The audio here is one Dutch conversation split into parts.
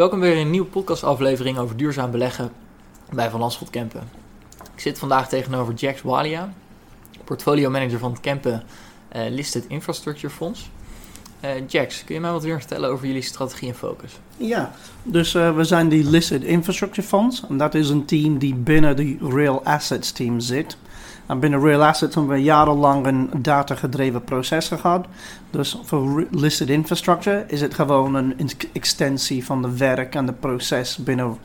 Welkom weer in een nieuwe podcastaflevering over duurzaam beleggen bij Van Lanschot Kempen. Ik zit vandaag tegenover Jax Walia, portfolio manager van Kempen uh, Listed Infrastructure Fonds. Uh, Jax, kun je mij wat meer vertellen over jullie strategie en focus? Ja, dus uh, we zijn die Listed Infrastructure Fonds. En dat is een team die binnen de Real Assets team zit. En binnen Real Assets hebben we jarenlang een data-gedreven proces gehad. Dus voor Listed Infrastructure is het gewoon een extensie van de werk en de proces binnen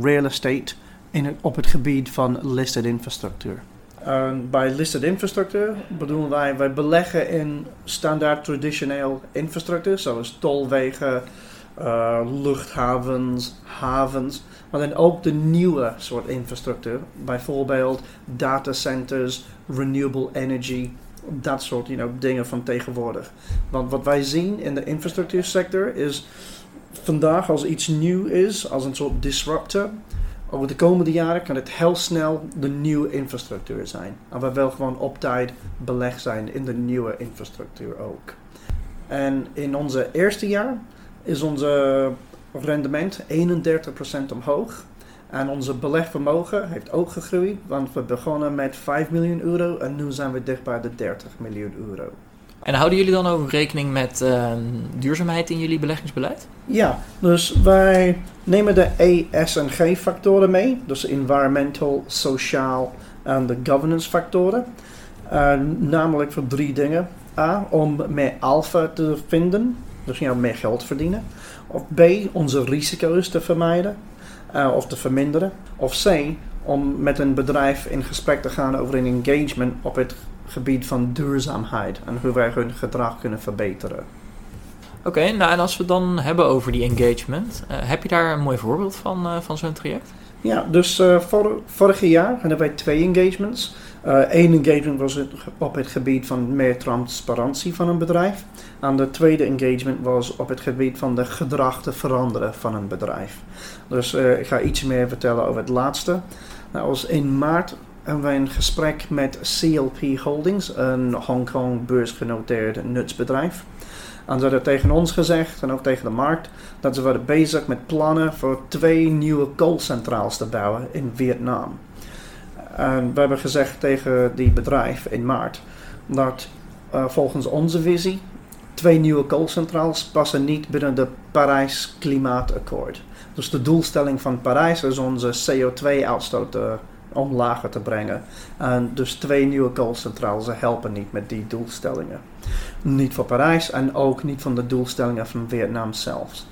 real estate in het, op het gebied van listed infrastructuur. Bij listed infrastructuur bedoelen wij, wij beleggen in standaard traditioneel infrastructuur, zoals tolwegen, uh, luchthavens, havens, maar dan ook de nieuwe soort infrastructuur, bijvoorbeeld datacenters, renewable energy, dat soort you know, dingen van tegenwoordig. Want wat wij zien in de infrastructuursector is vandaag als iets nieuw is, als een soort disruptor, over de komende jaren kan het heel snel de nieuwe infrastructuur zijn. En we willen gewoon op tijd belegd zijn in de nieuwe infrastructuur ook. En in onze eerste jaar is onze rendement 31% omhoog. En onze belegvermogen heeft ook gegroeid, want we begonnen met 5 miljoen euro en nu zijn we dicht bij de 30 miljoen euro. En houden jullie dan ook rekening met uh, duurzaamheid in jullie beleggingsbeleid? Ja, dus wij nemen de E, S en G factoren mee. Dus environmental, sociaal en de governance factoren. Uh, namelijk voor drie dingen. A, om meer alpha te vinden. Dus ja, meer geld verdienen. Of B, onze risico's te vermijden. Uh, of te verminderen. Of C, om met een bedrijf in gesprek te gaan over een engagement op het gebied van duurzaamheid en hoe wij hun gedrag kunnen verbeteren. Oké, nou en als we het dan hebben over die engagement, uh, heb je daar een mooi voorbeeld van, uh, van zo'n traject? Ja, dus uh, vor, vorig jaar hadden wij twee engagements. Eén engagement was het, op het gebied van meer transparantie van een bedrijf. En de tweede engagement was op het gebied van de gedrag te veranderen van een bedrijf. Dus ik ga iets meer vertellen over het laatste. Nou, was in maart hebben wij een gesprek met CLP Holdings, een Hongkong beursgenoteerd nutsbedrijf. En ze hadden tegen ons gezegd, en ook tegen de markt, dat ze waren bezig met plannen voor twee nieuwe koolcentrales te bouwen in Vietnam. En we hebben gezegd tegen die bedrijf in maart dat uh, volgens onze visie twee nieuwe koolcentrales passen niet binnen de Parijs Klimaatakkoord. Dus de doelstelling van Parijs is onze CO2-uitstoot te omlaag te brengen. En dus twee nieuwe koolcentrales helpen niet met die doelstellingen. Niet voor Parijs en ook niet van de doelstellingen van Vietnam zelf.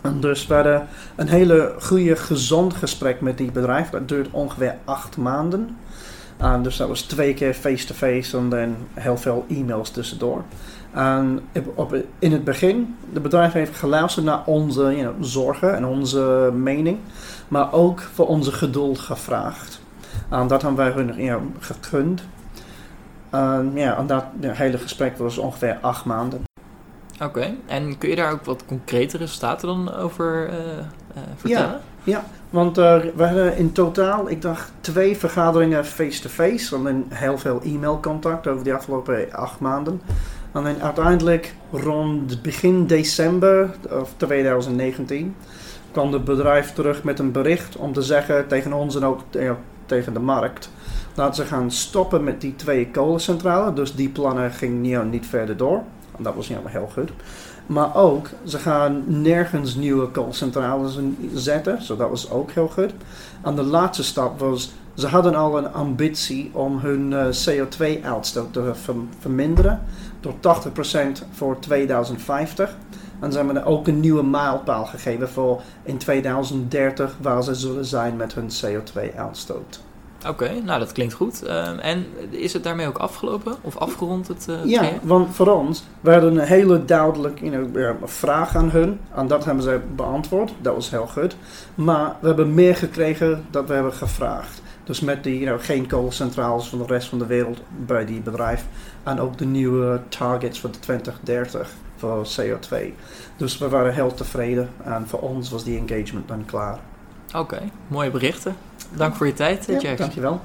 En dus we hadden een hele goede, gezond gesprek met die bedrijf. Dat duurt ongeveer acht maanden. En dus dat was twee keer face-to-face en dan heel veel e-mails tussendoor. En op, in het begin, de bedrijf heeft geluisterd naar onze you know, zorgen en onze mening, maar ook voor onze geduld gevraagd. En dat hebben wij hun you know, gegund. En ja, en dat hele gesprek was ongeveer acht maanden. Oké, en kun je daar ook wat concrete resultaten dan over uh, uh, vertellen? Ja, ja. want uh, we hadden in totaal, ik dacht, twee vergaderingen face-to-face. -face, en heel veel e-mailcontact over de afgelopen acht maanden. En dan uiteindelijk rond begin december of 2019 kwam het bedrijf terug met een bericht om te zeggen tegen ons en ook tegen de markt dat ze gaan stoppen met die twee kolencentrales. Dus die plannen gingen niet verder door. Dat was niet heel goed. Maar ook, ze gaan nergens nieuwe koolcentrales zetten. So dat was ook heel goed. En de laatste stap was, ze hadden al een ambitie om hun uh, CO2-uitstoot te verminderen. Door 80% voor 2050. En ze hebben ook een nieuwe mijlpaal gegeven voor in 2030 waar ze zullen zijn met hun CO2-uitstoot. Oké, nou dat klinkt goed. Uh, en is het daarmee ook afgelopen of afgerond? Het, uh, ja, want voor ons, we hadden een hele duidelijke you know, vraag aan hun. En dat hebben ze beantwoord. Dat was heel goed. Maar we hebben meer gekregen dan we hebben gevraagd. Dus met die you know, geen koolcentrales van de rest van de wereld bij die bedrijf. En ook de nieuwe targets voor de 2030 voor CO2. Dus we waren heel tevreden. En voor ons was die engagement dan klaar. Oké, mooie berichten. Dank voor je tijd, ja, Dankjewel.